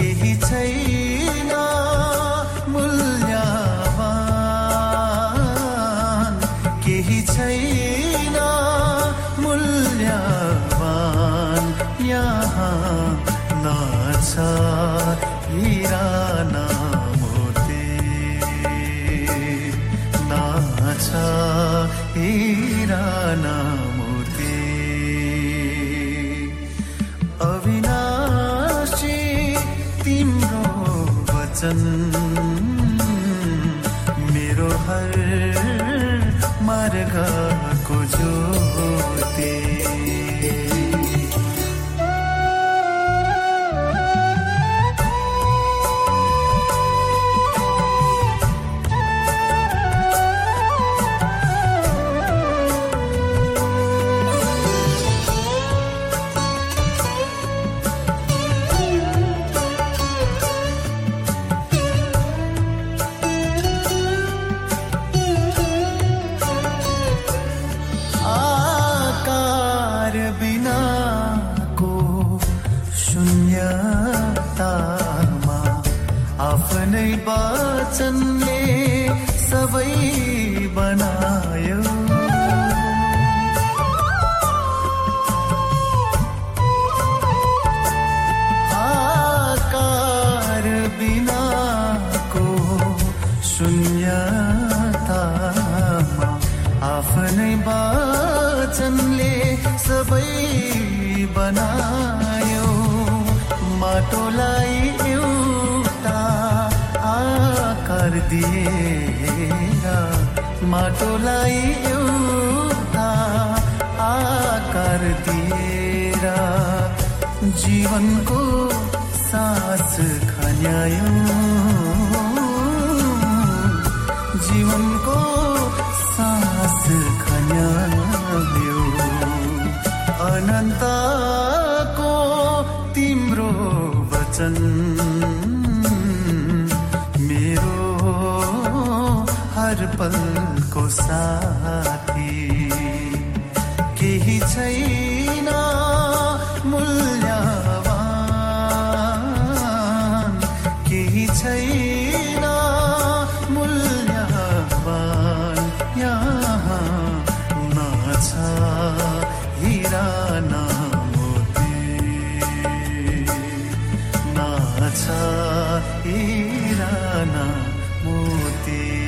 मेरो माटोलाई एउटा आकार दिएर। जीवनको सास खन्यायो। जीवनको सास खन्यायो। अनन्तको तिम्रो वचन You.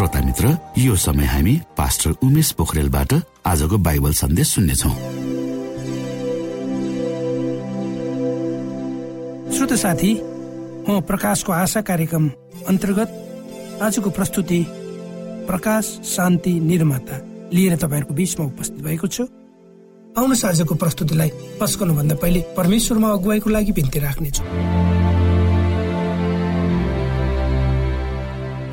श्रोता मित्र यो समय हामी पास्टर उमेश पोखरेलबाट आजको बाइबल सन्देश सुन्नेछौ। श्रोत साथी म प्रकाशको आशा कार्यक्रम अन्तर्गत आजको प्रस्तुति प्रकाश शान्ति निर्माता लिएर तपाईँहरूको बिचमा उपस्थित भएको छु। आउनुहोस् आजको प्रस्तुतिलाई पस्कनुभन्दा पहिले परमेश्वरमा अगुवाईको लागि बिन्ती राख्नेछु।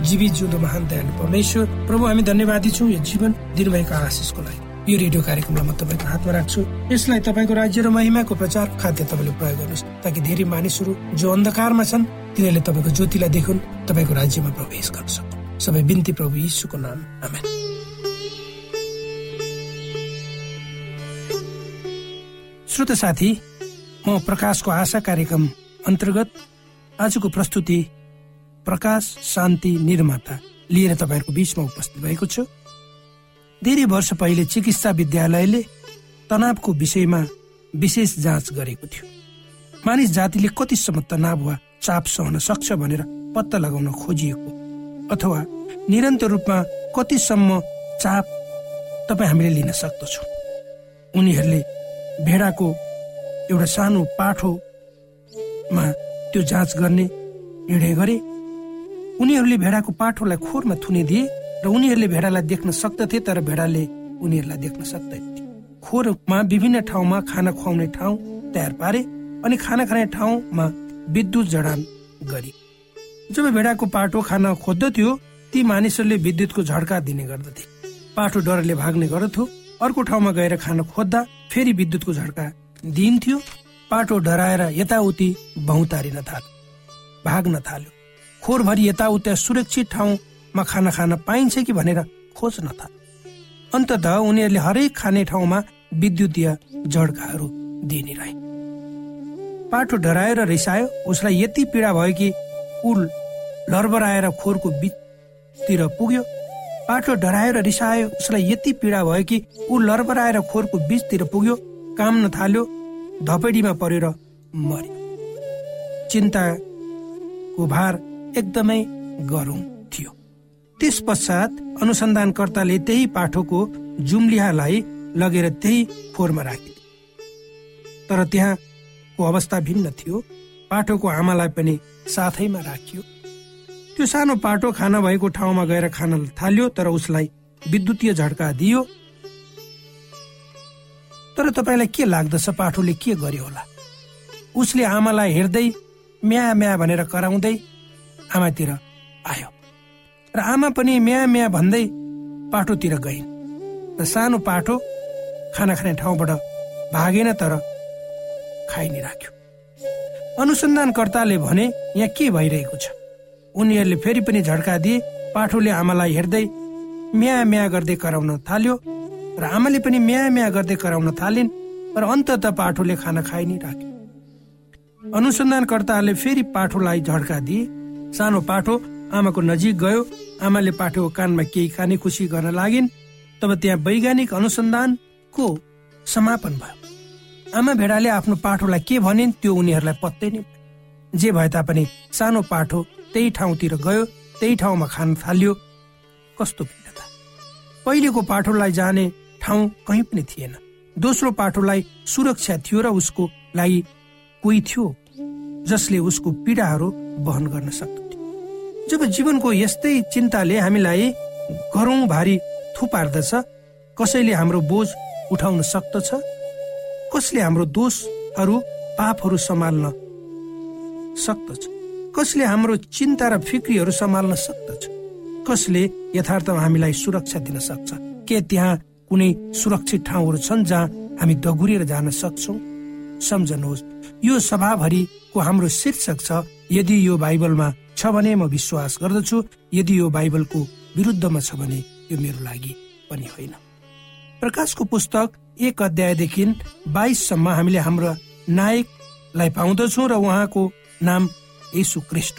जीवित जिउँदो महान दयालु परमेश्वर। प्रभु हामी धन्यवादी छौँ यो जीवन दिनुभएको आशिषको लागि। यो रेडियो कार्यक्रमलाई म तपाईँको हातमा राख्छु। यसलाई तपाईँको राज्य र महिमाको प्रचार खाद्य तपाईँले प्रयोग गर्नुहोस् ताकि धेरै मानिसहरू जो अन्धकारमा छन् तिनीहरूले तपाईँको ज्योतिलाई देखुन् तपाईँको राज्यमा प्रवेश गर्न सक्नु। सबै बिन्ती प्रभु यीशुको नाम। आमेन। श्रोत साथी म प्रकाशको आशा कार्यक्रम अन्तर्गत आजको प्रस्तुति प्रकाश शान्ति निर्माता लिएर तपाईँहरूको बिचमा उपस्थित भएको छु। धेरै वर्ष पहिले चिकित्सा विद्यालयले तनावको विषयमा विशेष जाँच गरेको थियो। मानिस जातिले कतिसम्म तनाव वा चाप सहन सक्छ भनेर पत्ता लगाउन खोजिएको अथवा निरन्तर रूपमा कतिसम्म चाप तपाईँ हामीले लिन सक्दछौँ। उनीहरूले भेडाको एउटा सानो पाठोमा त्यो जाँच गर्ने निर्णय गरे। उनीहरूले भेडाको पाठोलाई खोरमा थुनिदिए र उनीहरूले भेडालाई देख्न सक्दथे तर भेडाले उनीहरूलाई देख्न सक्दैन। खोरमा विभिन्न ठाउँमा खाना खुवाउने ठाउँ तयार पारे अनि खाना खाने ठाउँमा विद्युत जडान गरे। जब भेडाको पाटो खान खोज्दथ्यो ती मानिसहरूले विद्युतको झड्का दिने गर्दथे। पाठो डरले भाग्ने गर्दथ्यो अर्को ठाउँमा गएर खान खोज्दा फेरि विद्युतको झड्का दिइन्थ्यो। पाटो डराएर यताउति बहुतारिन थाल्यो भाग्न थाल्यो। खोरभरि यताउता सुरक्षित ठाउँमा खाना खान पाइन्छ कि भनेर खोज्न थाल अन्तत उनीहरूले हरेक खाने ठाउँमा विद्युतीय जड्काहरू दिने रहे। पाठो डराएर रिसायो उसलाई यति पीडा भयो कि ऊ लरबराएर खोरको बिचतिर पुग्यो। पाठो डराएर रिसायो उसलाई यति पीडा भयो कि ऊ लरबराएर खोरको बिचतिर पुग्यो काम नथाल्यो धपेडीमा परेर मर्यो। चिन्ताको भार एकदमै गरौँ थियो। त्यस पश्चात अनुसन्धानकर्ताले त्यही पाठोको जुम्लिहालाई लगेर त्यही फोहोरमा राखिदिए तर त्यहाँको अवस्था भिन्न थियो। पाठोको आमालाई पनि साथैमा राखियो। त्यो सानो पाटो खाना भएको ठाउँमा गएर खान थाल्यो तर उसलाई विद्युतीय झड्का दियो। तर तपाईँलाई के लाग्दछ? पाठोले के गर्यो होला? उसले आमालाई हेर्दै म्या म्या भनेर कराउँदै आमातिर आयो। र आमा पनि म्या म्या भन्दै पाठोतिर गइन्। र सानो पाठो खाना खाने ठाउँबाट भागेन तर खाइ नै राख्यो। अनुसन्धानकर्ताले भने यहाँ के भइरहेको छ? उनीहरूले फेरि पनि झड्का दिए। पाठोले आमालाई हेर्दै म्या म्या गर्दै कराउन थाल्यो। र आमाले पनि म्या म्या गर्दै कराउन थालिन्। र अन्तत पाठोले खाना खाइ नै राख्यो। अनुसन्धानकर्ताहरूले फेरि पाठोलाई झड्का दिए। सानो पाठो आमाको नजिक गयो। आमाले पाठोको कानमा केही खाने खुसी गर्न लागिन्। तब त्यहाँ वैज्ञानिक अनुसन्धानको समापन भयो। आमा भेडाले आफ्नो पाठोलाई के भनिन् त्यो उनीहरूलाई पत्तै नै जे भए तापनि सानो पाठो त्यही ठाउँतिर गयो त्यही ठाउँमा खान थाल्यो। कस्तो भिन्नता। पहिलेको पाठोलाई जाने ठाउँ कहीँ पनि थिएन। दोस्रो पाठोलाई सुरक्षा थियो र उसको लागि कोही थियो जसले उसको पीडाहरू वहन गर्न सक्दथ्यो जब जीवनको यस्तै चिन्ताले हामीलाई घरौँ भारी थुपार्दछ कसैले हाम्रो बोझ उठाउन सक्दछ? कसले हाम्रो दोषहरू पापहरू सम्हाल्न सक्दछ? कसले हाम्रो चिन्ता र फिक्रीहरू सम्हाल्न सक्दछ? कसले यथार्थमा हामीलाई सुरक्षा दिन सक्छ? के त्यहाँ कुनै सुरक्षित ठाउँहरू छन् जहाँ हामी दगुरेर जान सक्छौँ? सम्झनुहोस् यो सभाभरिको हाम्रो शीर्षक छ यदि यो बाइबलमा छ भने म विश्वास गर्दछु यदि यो बाइबलको विरुद्धमा छ भने यो मेरो लागि पनि होइन। प्रकाशको पुस्तक एक अध्यायदेखि बाइससम्म हामीले हाम्रो नायकलाई पाउँदछौँ र उहाँको नाम यसु क्रिस्ट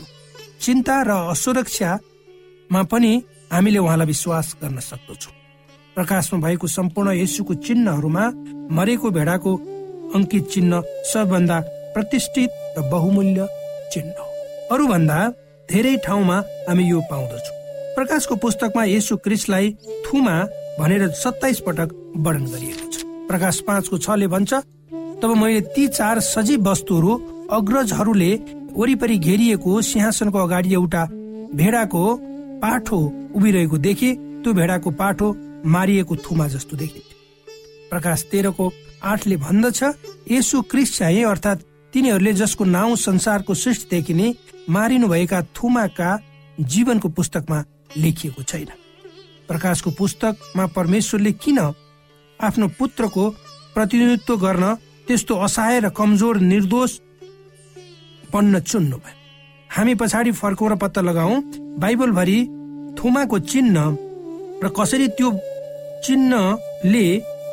चिन्ता र असुरक्षामा पनि हामीले उहाँलाई विश्वास गर्न सक्दछौँ। प्रकाशमा भएको सम्पूर्ण यसुको चिन्हहरूमा मरेको भेडाको अङ्कित चिन्ह सबभन्दा प्रतिष्ठित र बहुमूल्य चिन्ह हो। अरूभन्दा धेरै ठाउँमा हामी यो पाउँदछौँ। प्रकाशको पुस्तकमा यसु क्रिस्टलाई थुमा भनेर सत्ताइस पटक वर्णन गरिएको छ। प्रकाश पाँचको छले भन्छ तब मैले ती चार सजीव वस्तुहरू अग्रजहरूले वरिपरि घेरिएको सिंहासनको अगाडि एउटा भेडाको पाठो उभिरहेको देखे। त्यो भेडाको पाठो मारिएको थुमा जस्तो देखिन्थ्यो प्रकाश तेह्रको आठले भन्दछ यसु क्रिस चाहिँ अर्थात् तिनीहरूले जसको नाउँ संसारको सृष्टिदेखि नै मारिनुभएका थुमाका जीवनको पुस्तकमा लेखिएको छैन। प्रकाशको पुस्तकमा परमेश्वरले किन आफ्नो पुत्रको प्रतिनिधित्व गर्न त्यस्तो असहाय र कमजोर निर्दोष पढ्न चुन्नु भयो हामी पछाडि फर्कौँ र पत्ता लगाऊ बाइबलभरि थुमाको चिन्ह र कसरी त्यो चिन्हले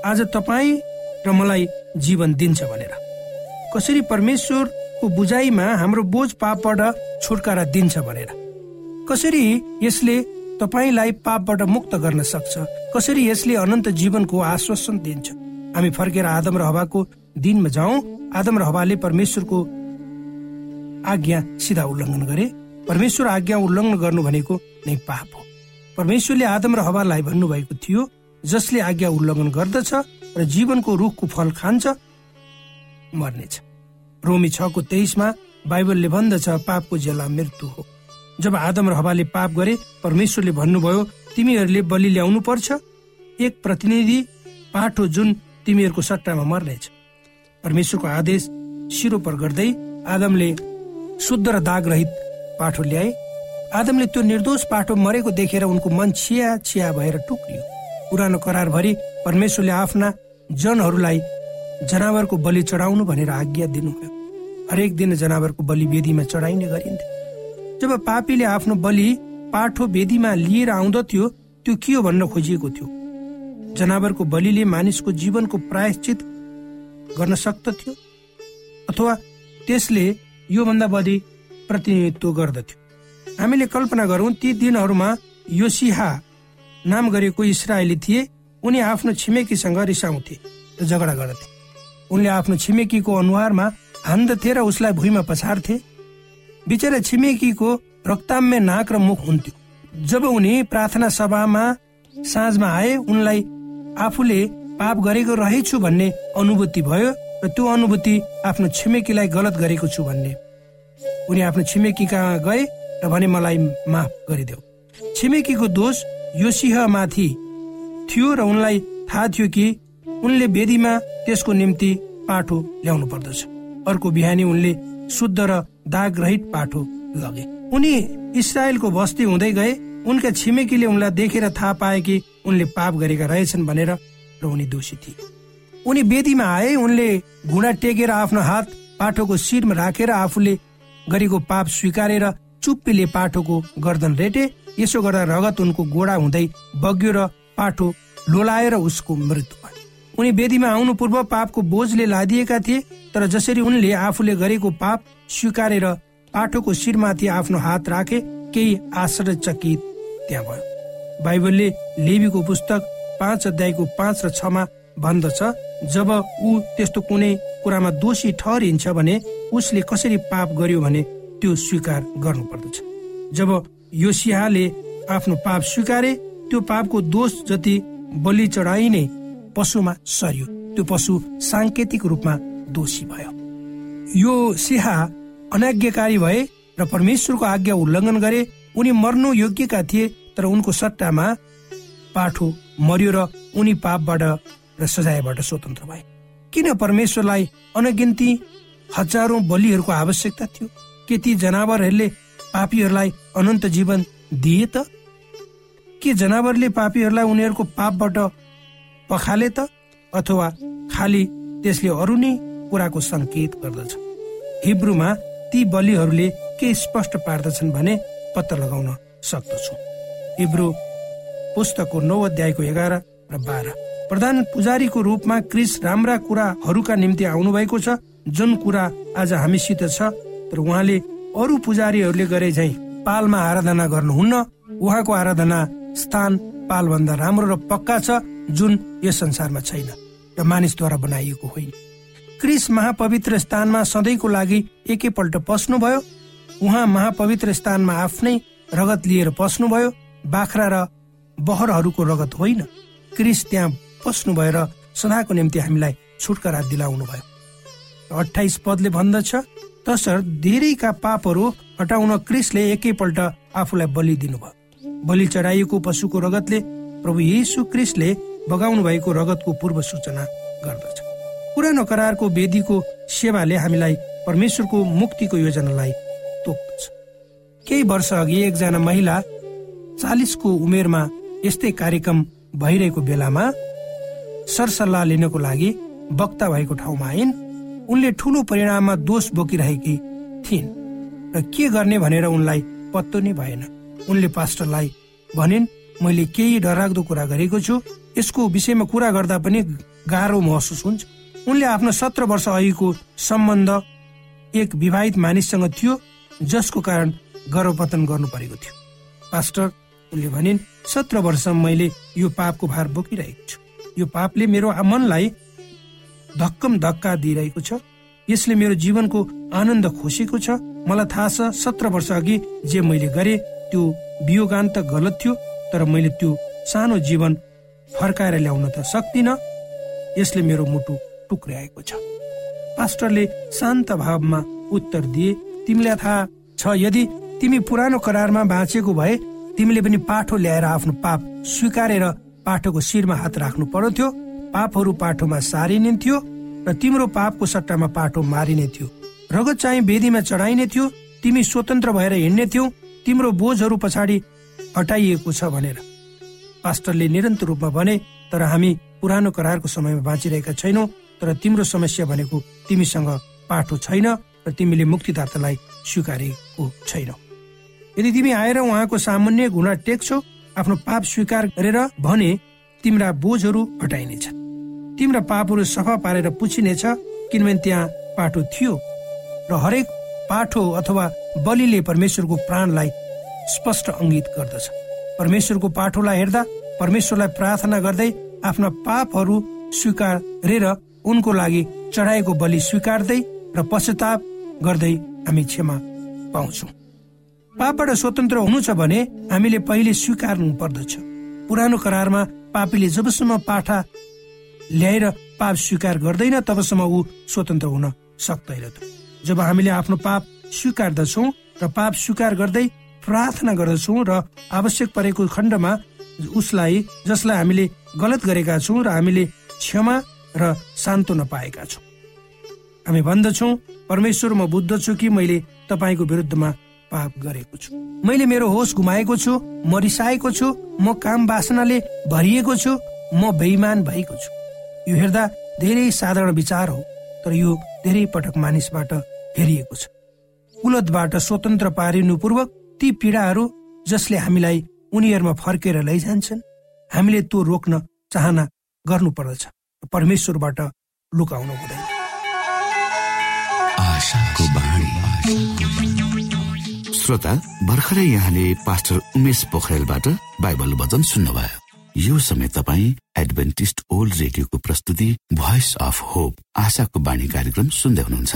आज तपाईँ र मलाई जीवन दिन्छ भनेर। कसरी परमेश्वरको बुझाइमा हाम्रो बोझ पापबाट छुटकारा दिन्छ भनेर। कसरी यसले तपाईँलाई पापबाट मुक्त गर्न सक्छ? कसरी यसले अनन्त जीवनको आश्वासन दिन्छ? हामी फर्केर आदम र हवाको दिनमा जाउँ। आदम र हवाले परमेश्वरको आज्ञा सिधा उल्लङ्घन गरे। परमेश्वर आज्ञा उल्लङ्घन गर्नु भनेको नै पाप हो। परमेश्वरले आदम र हवालाई भन्नुभएको थियो जसले आज्ञा उल्लङ्घन गर्दछ र जीवनको रुखको फल खान्छ मर्नेछ। रोमी छको तेइसमा बाइबलले भन्दछ पापको जेला मृत्यु हो। जब आदम र हवाले पाप गरे परमेश्वरले भन्नुभयो तिमीहरूले बलि ल्याउनु पर्छ। एक प्रतिनिधि पाठो जुन तिमीहरूको सट्टामा मर्नेछ। परमेश्वरको आदेश सिरोपर गर्दै आदमले शुद्ध र दाग रहित पाठो ल्याए। आदमले त्यो निर्दोष पाठो मरेको देखेर उनको मन छिया छिया भएर टुक्रियो। पुरानो करारभरि परमेश्वरले आफ्ना जनहरूलाई जनावरको बलि चढाउनु भनेर आज्ञा दिनुभयो। हरेक दिन जनावरको बलि वेदीमा चढाइने गरिन्थ्यो। जब पापीले आफ्नो बलि पाठो वेदीमा लिएर आउँदथ्यो त्यो के हो भन्न खोजिएको थियो? जनावरको बलिले मानिसको जीवनको प्रायश्चित गर्न सक्दथ्यो अथवा त्यसले योभन्दा बढी प्रतिनिधित्व गर्दथ्यो हामीले कल्पना गरौँ ती दिनहरूमा योसिहा नाम गरेको इसरायली थिए उनी आफ्नो छिमेकीसँग रिसाउँथे र झगडा गर्दथे उनले आफ्नो छिमेकीको अनुहारमा हान्दथे र उसलाई भुइँमा पछार्थे। बिचरा छिमेकीको रक्ताम्य नाक र मुख हुन्थ्यो। जब उनी प्रार्थना सभामा साँझमा आए उनलाई आफूले पाप गरेको रहेछु भन्ने अनुभूति भयो र त्यो अनुभूति आफ्नो छिमेकीलाई गलत गरेको छु भन्ने। उनी आफ्नो छिमेकी कहाँ गए र भने मलाई माफ गरिदेऊ। छिमेकीको दोष योसिहमाथि थियो र उनलाई थाहा थियो कि उनले वेदीमा त्यसको निम्ति पाठो ल्याउनु पर्दछ। अर्को बिहानी उनले शुद्ध र दाग रहित पाठो लगे। उनी इसरायलको बस्ती हुँदै गए। उनका छिमेकीले उनलाई देखेर थाहा पाए कि उनले पाप गरेका रहेछन् भनेर र उनी दोषी थिए। उनी वेदीमा आए। उनले घुँडा टेकेर आफ्नो हात पाठोको शिरमा राखेर आफूले गरेको पाप स्वीकारेर चुप्पीले पाठोको गर्दन रेटे। यसो गर्दा रगत उनको गोडा हुँदै बग्यो र पाठो लोलाएर उसको मृत्यु उनी वेदीमा आउनु पूर्व पापको बोझले लादिएका थिए तर जसरी उनले आफूले गरेको पाप स्वीकारेर पाठोको शिरमाथि आफ्नो हात राखे केही आश्चर्यचकित त्यहाँ भयो। बाइबलले लेबीको पुस्तक पाँच अध्यायको पाँच र छमा भन्दछ जब ऊ त्यस्तो कुनै कुरामा दोषी ठहरिन्छ भने उसले कसरी पाप गर्यो भने त्यो स्वीकार गर्नु पर्दछ जब योसिहाले आफ्नो पाप स्वीकारे त्यो पापको दोष जति बलि चढाइने पशुमा सरियो। त्यो पशु साङ्केतिक रूपमा दोषी भयो। यो सिहा अनाज्ञाकारी भए र परमेश्वरको आज्ञा उल्लङ्घन गरे उनी मर्नु योग्यका थिए तर उनको सट्टामा पाठो मर्यो र उनी पापबाट र सजायबाट स्वतन्त्र भए। किन परमेश्वरलाई अनगिन्ती हजारौं बलिहरूको आवश्यकता थियो? के ती जनावरहरूले पापीहरूलाई अनन्त जीवन दिए त? के जनावरले पापीहरूलाई उनीहरूको पापबाट पखाले त अथवा खालि त्यसले अरू नै कुराको संकेत गर्दछ। हिब्रूमा ती बलिहरूले के स्पष्ट पार्दछन् भने पत्ता लगाउन सक्दछु। हिब्रू पुस्तकको नौ अध्यायको एघार र बाह्र। प्रधान पुजारीको रूपमा क्रिस राम्रा कुराहरूका निम्ति आउनु भएको छ जुन कुरा आज हामीसित छ तर उहाँले अरू पुजारीहरूले गरे झै पालमा आराधना गर्नुहुन्न उहाँको आराधना स्थान पालभन्दा राम्रो र पक्का छ जुन यस संसारमा छैन र मानिसद्वारा बनाइएको होइन। क्रिस महापवित्र स्थानमा सधैँको लागि एकैपल्ट पस्नुभयो। उहाँ महापवित्र स्थानमा आफ्नै रगत लिएर पस्नुभयो। बाख्रा र बहरहरूको रगत होइन। क्रिस त्यहाँ पस्नु भएर सदाको निम्ति हामीलाई छुटकारा दिलाउनु भयो अठाइस पदले भन्दछ तसर्थ धेरैका पापहरू हटाउन क्रिसले एकैपल्ट आफूलाई बलि दिनुभयो। बलि चढाइएको पशुको रगतले प्रभु येसु क्रिसले बगाउनु भएको रगतको पूर्व सूचना गर्दछ। पुरानो करारको वेदीको सेवाले हामीलाई परमेश्वरको मुक्तिको योजनालाई तोक्दछ। केही वर्ष अघि एकजना महिला चालिसको उमेरमा यस्तै कार्यक्रम भइरहेको बेलामा सरसल्लाह लिनको लागि वक्ता भएको ठाउँमा आइन्। उनले ठुलो परिणाममा दोष बोकिरहेकी थिइन्। र के गर्ने भनेर उनलाई पत्तो नै भएन। उनले पास्टरलाई भनिन् मैले केही डरलाग्दो कुरा गरेको छु। यसको विषयमा कुरा गर्दा पनि गाह्रो महसुस हुन्छ। उनले आफ्नो सत्र वर्ष अघिको सम्बन्ध एक विवाहित मानिससँग थियो जसको कारण गर्भपतन गर्नु परेको थियो। पास्टर उनले भनिन् सत्र वर्ष मैले यो पापको भार बोकिरहेको छु। यो पापले मेरो मनलाई धक्कम धक्का दिइरहेको छ। यसले मेरो जीवनको आनन्द खोसेको छ। मलाई थाहा छ सत्र वर्ष अघि जे मैले गरे त्यो वियोगान त गलत थियो तर मैले त्यो सानो जीवन फर्काएर ल्याउन त सक्दिन। यसले मेरो मुटु टुक्राएको छ। पास्टरले शान्त भावमा उत्तर दिए तिमीलाई थाहा छ यदि तिमी पुरानो करारमा बाँचेको भए तिमीले पनि पाठो ल्याएर आफ्नो पाप स्वीकारेर पाठोको शिरमा हात राख्नु पर्दथ्यो पापहरू पाठोमा सारिने थियो र तिम्रो पापको सट्टामा पाठो मारिने थियो। रगत चाहिँ वेदीमा चढाइने थियो तिमी स्वतन्त्र भएर हिँड्ने थियौ तिम्रो बोझहरू पछाडि हटाइएको छ भनेर। पास्टरले निरन्तर रूपमा भने तर हामी पुरानो करारको समयमा बाँचिरहेका छैनौ तर तिम्रो समस्या भनेको तिमीसँग पाठो छैन र तिमीले मुक्तिदातालाई स्वीकारेको छैनौ। यदि तिमी आएर उहाँको सामान्य गुणा टेक्छौ आफ्नो पाप स्वीकार गरेर भने तिम्रा बोझहरू हटाइनेछ तिम्रा पापहरू सफा पारेर पुछिनेछ किनभने त्यहाँ पाठो थियो र हरेक पाठो अथवा बलिले परमेश्वरको प्राणलाई स्पष्ट अङ्गित गर्दछ। परमेश्वरको पाठोलाई हेर्दा परमेश्वरलाई प्रार्थना गर्दै आफ्ना पापहरू स्वीकारेर उनको लागि चढाएको बलि स्वीकार्दै र पश्चाताप गर्दै हामी क्षमा पाउँछौ। पापबाट स्वतन्त्र हुनु छ भने हामीले पहिले स्वीकार्नु पर्दछ। पुरानो करारमा पापीले जबसम्म पाठा ल्याएर पाप स्वीकार गर्दैन तबसम्म ऊ स्वतन्त्र हुन सक्दैन। जब हामीले आफ्नो पाप स्वीकार्दछौ र पाप स्वीकार गर्दै प्रार्थना गर्दछौ र आवश्यक परेको खण्डमा उसलाई जसलाई हामीले गलत गरेका छौँ र हामीले क्षमा र सान्त्वना पाएका छौँ। हामी भन्दछौ परमेश्वर म बुद्ध छु कि मैले तपाईँको विरुद्धमा पाप गरेको छु। मैले मेरो होस गुमाएको छु म रिसाएको छु म काम बासनाले भरिएको छु म बेइमान भएको छु। यो हेर्दा धेरै साधारण विचार हो तर यो धेरै पटक मानिसबाट हेरिएको छ। कुलतबाट स्वतन्त्र पारिनु पूर्वक ती पीडाहरू जसले हामीलाई उनीहरूमा फर्केर लैजान्छन् हामीले त्यो रोक्न चाहना गर्नु पर्दछ। परमेश्वरबाट लुकाउनु हुँदैन। श्रोता भर्खरै यहाँले पास्टर उमेश पोखरेलबाट बाइबल वचन सुन्नुभयो। यो समय तपाईँ एडभेन्टिस्ट ओल्ड रेडियोको प्रस्तुति भोइस अफ होप आशाको बाणी कार्यक्रम सुन्दै हुनुहुन्छ।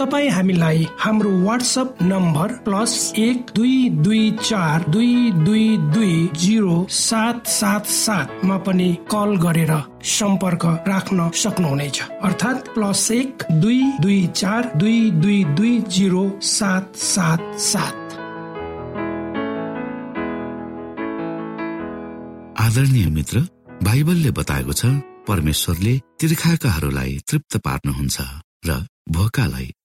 तपाईँ हामीलाई हाम्रो वाट्सएप नम्बर प्लस एक दुई दुई चार दुई दुई दुई जिरो सात सात सातमा पनि कल गरेर सम्पर्क राख्न सक्नुहुनेछ। अर्थात् प्लस एक दुई दुई चार दुई दुई दुई जिरो सात सात सात। आदरणीय मित्र बाइबलले बताएको छ परमेश्वरले तिर्खाकाहरूलाई तृप्त पार्नुहुन्छ र भोकालाई